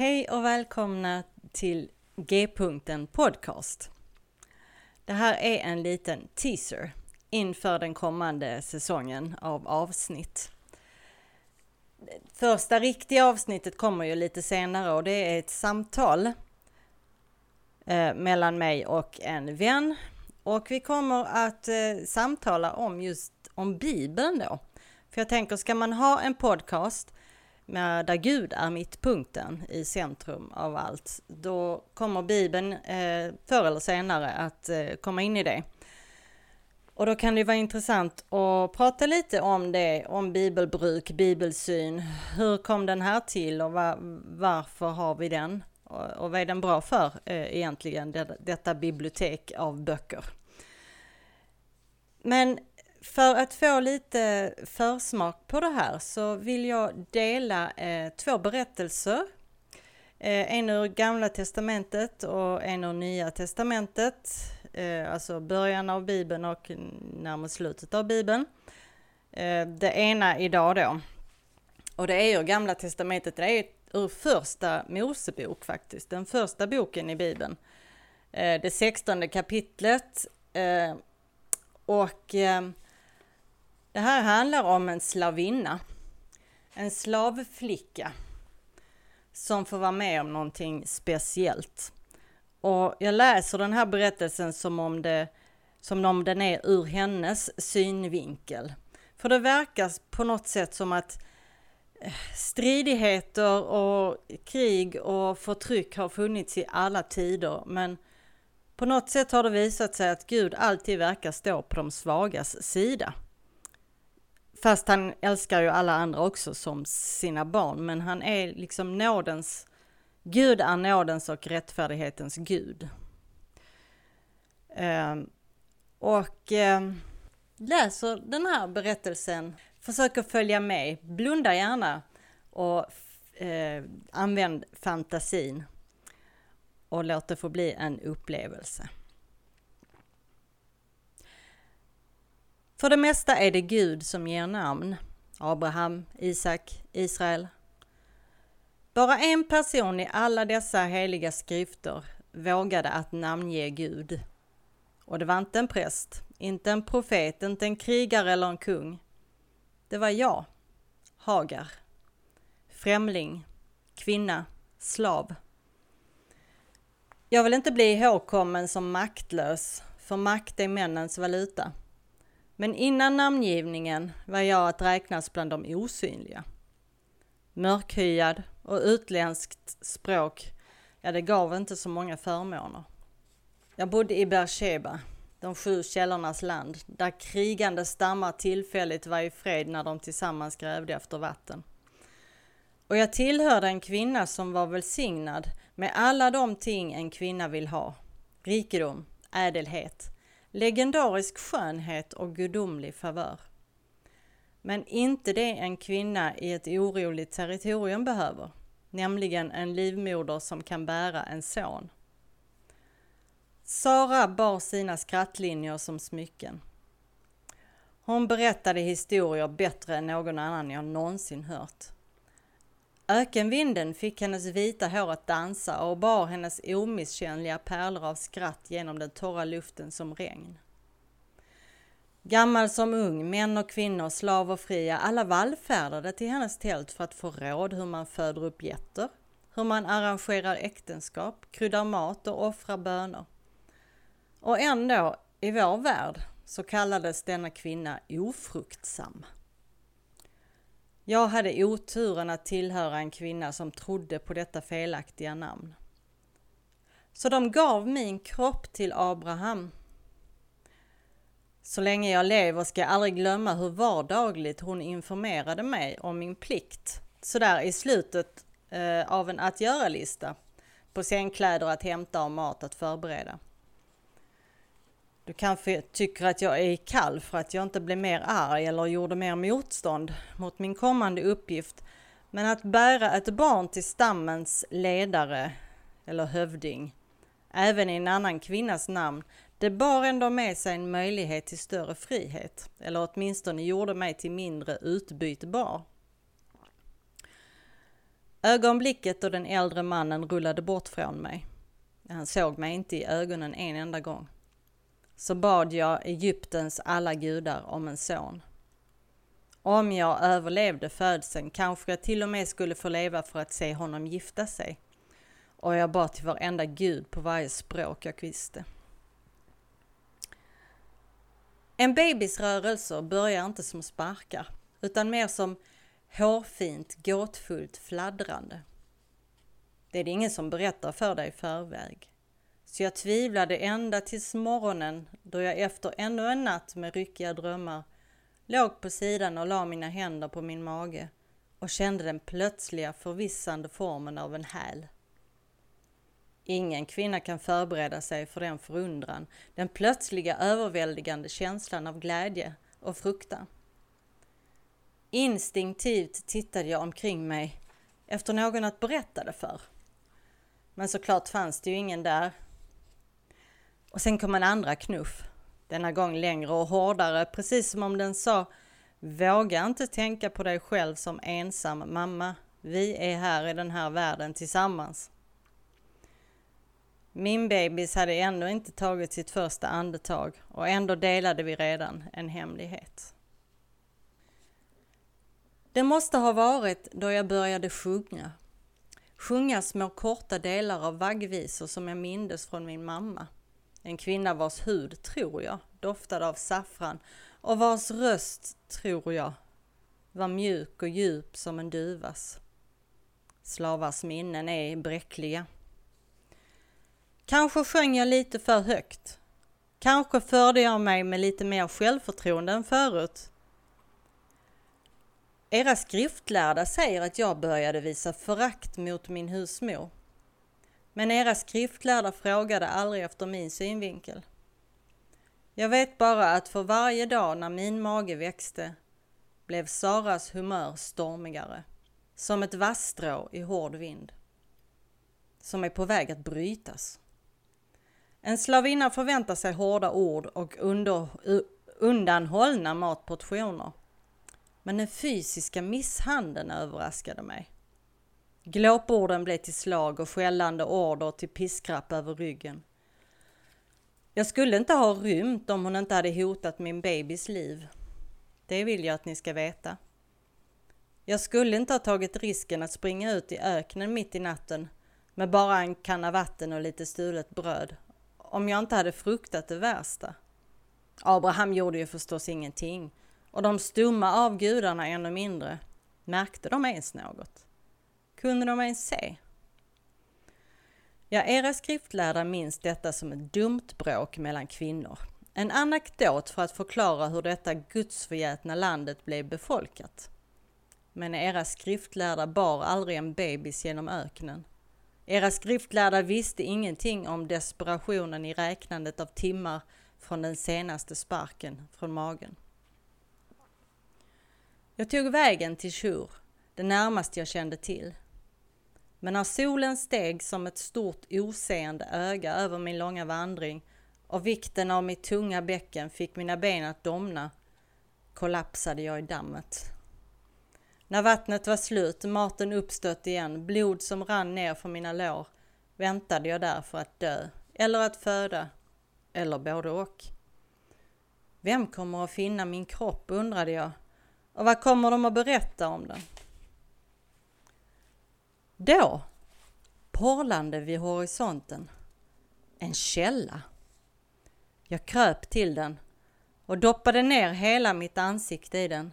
Hej och välkomna till G-punkten Podcast. Det här är en liten teaser inför den kommande säsongen av avsnitt. Första riktiga avsnittet kommer ju lite senare och det är ett samtal eh, mellan mig och en vän. Och vi kommer att eh, samtala om just om Bibeln då. För jag tänker, ska man ha en podcast där Gud är mittpunkten i centrum av allt, då kommer Bibeln eh, förr eller senare att eh, komma in i det. Och då kan det vara intressant att prata lite om det, om bibelbruk, bibelsyn. Hur kom den här till och var, varför har vi den? Och, och vad är den bra för eh, egentligen, det, detta bibliotek av böcker? Men för att få lite försmak på det här så vill jag dela eh, två berättelser. Eh, en ur Gamla Testamentet och en ur Nya Testamentet. Eh, alltså början av Bibeln och närmast slutet av Bibeln. Eh, det ena idag då. Och det är ur Gamla Testamentet, det är ur första Mosebok faktiskt, den första boken i Bibeln. Eh, det sextonde kapitlet. Eh, och eh, det här handlar om en slavinna, en slavflicka som får vara med om någonting speciellt. Och jag läser den här berättelsen som om, det, som om den är ur hennes synvinkel. För det verkar på något sätt som att eh, stridigheter och krig och förtryck har funnits i alla tider, men på något sätt har det visat sig att Gud alltid verkar stå på de svagas sida. Fast han älskar ju alla andra också som sina barn, men han är liksom nådens, Gud är nådens och rättfärdighetens Gud. Eh, och eh, läser den här berättelsen, försöker följa med, blunda gärna och eh, använd fantasin och låt det få bli en upplevelse. För det mesta är det Gud som ger namn. Abraham, Isak, Israel. Bara en person i alla dessa heliga skrifter vågade att namnge Gud. Och det var inte en präst, inte en profet, inte en krigare eller en kung. Det var jag, Hagar. Främling, kvinna, slav. Jag vill inte bli ihågkommen som maktlös, för makt är männens valuta. Men innan namngivningen var jag att räknas bland de osynliga. Mörkhyad och utländskt språk, ja det gav inte så många förmåner. Jag bodde i Beersheba, de sju källornas land, där krigande stammar tillfälligt var i fred när de tillsammans grävde efter vatten. Och jag tillhörde en kvinna som var välsignad med alla de ting en kvinna vill ha. Rikedom, ädelhet, legendarisk skönhet och gudomlig favör. Men inte det en kvinna i ett oroligt territorium behöver, nämligen en livmoder som kan bära en son. Sara bar sina skrattlinjer som smycken. Hon berättade historier bättre än någon annan jag någonsin hört. Ökenvinden fick hennes vita hår att dansa och bar hennes omisskännliga pärlor av skratt genom den torra luften som regn. Gammal som ung, män och kvinnor, slav och fria, alla vallfärdade till hennes tält för att få råd hur man föder upp getter, hur man arrangerar äktenskap, kryddar mat och offrar bönor. Och ändå, i vår värld, så kallades denna kvinna ofruktsam. Jag hade oturen att tillhöra en kvinna som trodde på detta felaktiga namn. Så de gav min kropp till Abraham. Så länge jag lever ska jag aldrig glömma hur vardagligt hon informerade mig om min plikt. Sådär i slutet eh, av en att göra-lista på sängkläder att hämta och mat att förbereda. Du kanske tycker att jag är kall för att jag inte blev mer arg eller gjorde mer motstånd mot min kommande uppgift. Men att bära ett barn till stammens ledare eller hövding, även i en annan kvinnas namn, det bar ändå med sig en möjlighet till större frihet, eller åtminstone gjorde mig till mindre utbytbar. Ögonblicket då den äldre mannen rullade bort från mig, han såg mig inte i ögonen en enda gång, så bad jag Egyptens alla gudar om en son. Om jag överlevde födseln kanske jag till och med skulle få leva för att se honom gifta sig. Och jag bad till varenda gud på varje språk jag visste. En babys rörelser börjar inte som sparkar, utan mer som hårfint, gåtfullt fladdrande. Det är det ingen som berättar för dig i förväg. Så jag tvivlade ända tills morgonen då jag efter ännu en natt med ryckiga drömmar låg på sidan och la mina händer på min mage och kände den plötsliga förvissande formen av en häl. Ingen kvinna kan förbereda sig för den förundran, den plötsliga överväldigande känslan av glädje och fruktan. Instinktivt tittade jag omkring mig efter någon att berätta det för. Men såklart fanns det ju ingen där. Och sen kom en andra knuff. Denna gång längre och hårdare, precis som om den sa Våga inte tänka på dig själv som ensam mamma. Vi är här i den här världen tillsammans. Min bebis hade ändå inte tagit sitt första andetag och ändå delade vi redan en hemlighet. Det måste ha varit då jag började sjunga. Sjunga små korta delar av vaggvisor som jag mindes från min mamma. En kvinna vars hud, tror jag, doftade av saffran och vars röst, tror jag, var mjuk och djup som en duvas. Slavars minnen är bräckliga. Kanske sjöng jag lite för högt. Kanske förde jag mig med lite mer självförtroende än förut. Era skriftlärda säger att jag började visa förakt mot min husmor. Men era skriftlärda frågade aldrig efter min synvinkel. Jag vet bara att för varje dag när min mage växte blev Saras humör stormigare, som ett vasstrå i hård vind, som är på väg att brytas. En slavinna förväntar sig hårda ord och under, undanhållna matportioner. Men den fysiska misshandeln överraskade mig. Glåporden blev till slag och skällande order till piskrapp över ryggen. Jag skulle inte ha rymt om hon inte hade hotat min babys liv. Det vill jag att ni ska veta. Jag skulle inte ha tagit risken att springa ut i öknen mitt i natten med bara en kanna vatten och lite stulet bröd om jag inte hade fruktat det värsta. Abraham gjorde ju förstås ingenting och de stumma avgudarna ännu mindre. Märkte de ens något? Kunde de ens se? Ja, era skriftlärda minns detta som ett dumt bråk mellan kvinnor. En anekdot för att förklara hur detta gudsförgätna landet blev befolkat. Men era skriftlärda bar aldrig en bebis genom öknen. Era skriftlärda visste ingenting om desperationen i räknandet av timmar från den senaste sparken från magen. Jag tog vägen till Shur, det närmaste jag kände till. Men när solen steg som ett stort oseende öga över min långa vandring och vikten av mitt tunga bäcken fick mina ben att domna kollapsade jag i dammet. När vattnet var slut, maten uppstött igen, blod som rann ner från mina lår, väntade jag där för att dö, eller att föda, eller både och. Vem kommer att finna min kropp, undrade jag, och vad kommer de att berätta om den? Då, porlande vid horisonten, en källa. Jag kröp till den och doppade ner hela mitt ansikte i den.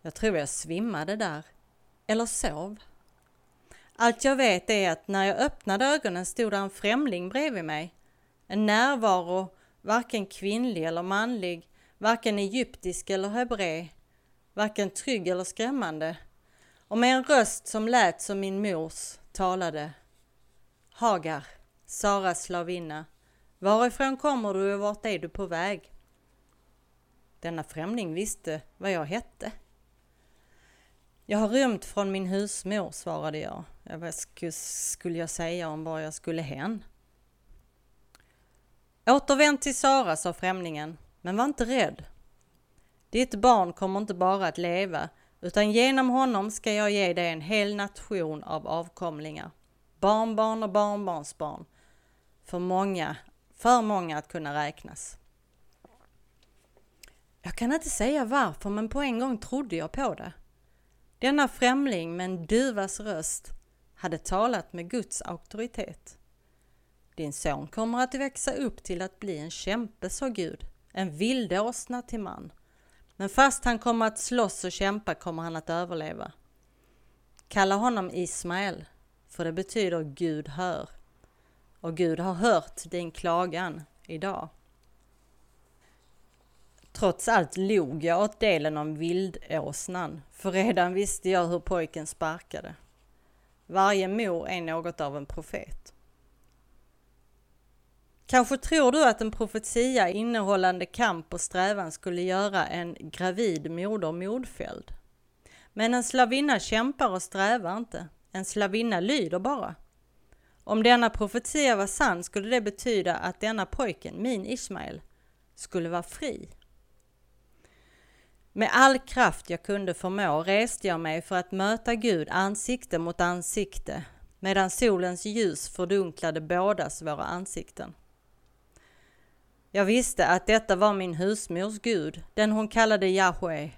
Jag tror jag svimmade där, eller sov. Allt jag vet är att när jag öppnade ögonen stod där en främling bredvid mig. En närvaro, varken kvinnlig eller manlig, varken egyptisk eller hebré, varken trygg eller skrämmande. Och med en röst som lät som min mors talade. Hagar, Saras slavinna, varifrån kommer du och vart är du på väg? Denna främling visste vad jag hette. Jag har rymt från min husmor, svarade jag. Vad skulle jag säga om var jag skulle hän? Återvänd till Sara, sa främlingen, men var inte rädd. Ditt barn kommer inte bara att leva, utan genom honom ska jag ge dig en hel nation av avkomlingar, barnbarn och barnbarnsbarn, för många, för många att kunna räknas. Jag kan inte säga varför, men på en gång trodde jag på det. Denna främling med en duvas röst hade talat med Guds auktoritet. Din son kommer att växa upp till att bli en kämpe, sa Gud, en vildåsna till man. Men fast han kommer att slåss och kämpa kommer han att överleva. Kalla honom Ismael, för det betyder Gud hör. Och Gud har hört din klagan idag. Trots allt log jag åt delen om vildåsnan, för redan visste jag hur pojken sparkade. Varje mor är något av en profet. Kanske tror du att en profetia innehållande kamp och strävan skulle göra en gravid moder modfälld. Men en slavinna kämpar och strävar inte. En slavinna lyder bara. Om denna profetia var sann skulle det betyda att denna pojken, min Ismael, skulle vara fri. Med all kraft jag kunde förmå reste jag mig för att möta Gud ansikte mot ansikte medan solens ljus fördunklade bådas våra ansikten. Jag visste att detta var min husmors Gud, den hon kallade Yahweh.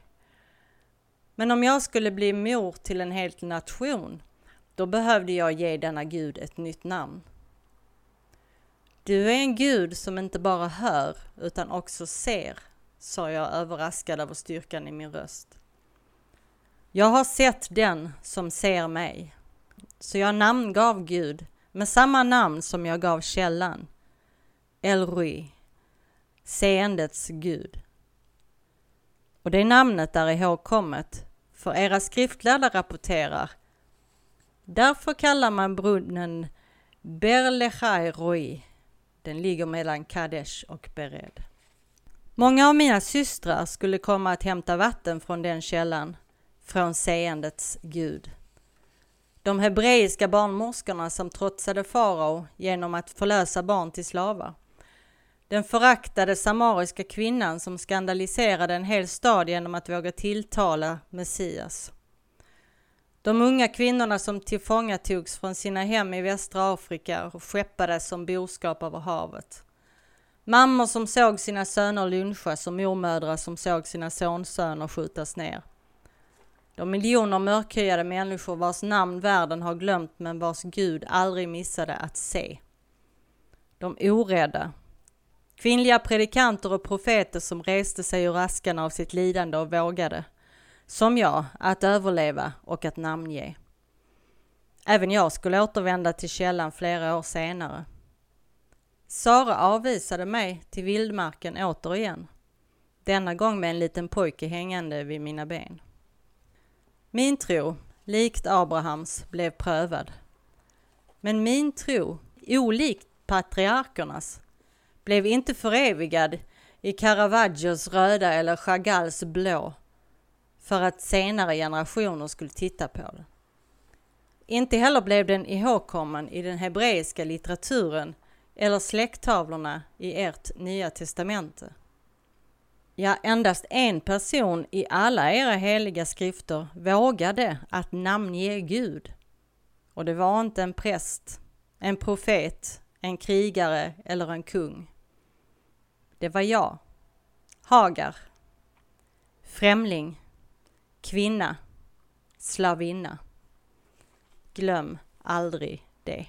Men om jag skulle bli mor till en hel nation, då behövde jag ge denna Gud ett nytt namn. Du är en Gud som inte bara hör utan också ser, sa jag överraskad över styrkan i min röst. Jag har sett den som ser mig. Så jag namngav Gud med samma namn som jag gav källan. Elrui, seendets Gud. Och det namnet är ihågkommet, för era skriftlärda rapporterar. Därför kallar man brunnen Berlechai Roi. Den ligger mellan Kadesh och Bered. Många av mina systrar skulle komma att hämta vatten från den källan, från seendets Gud. De hebreiska barnmorskorna som trotsade farao genom att förlösa barn till slavar. Den föraktade samariska kvinnan som skandaliserade en hel stad genom att våga tilltala Messias. De unga kvinnorna som tillfångatogs från sina hem i västra Afrika och skeppades som boskap över havet. Mammor som såg sina söner lynchas och mormödrar som såg sina sonsöner skjutas ner. De miljoner mörkhyade människor vars namn världen har glömt men vars Gud aldrig missade att se. De orädda, Kvinnliga predikanter och profeter som reste sig ur askan av sitt lidande och vågade, som jag, att överleva och att namnge. Även jag skulle återvända till källan flera år senare. Sara avvisade mig till vildmarken återigen. Denna gång med en liten pojke hängande vid mina ben. Min tro, likt Abrahams, blev prövad. Men min tro, olikt patriarkernas, blev inte förevigad i Caravaggios röda eller Chagalls blå för att senare generationer skulle titta på den. Inte heller blev den ihågkommen i den hebreiska litteraturen eller släkttavlorna i ert nya testamente. Ja, endast en person i alla era heliga skrifter vågade att namnge Gud. Och det var inte en präst, en profet, en krigare eller en kung. Det var jag. Hagar. Främling. Kvinna. Slavinna. Glöm aldrig det.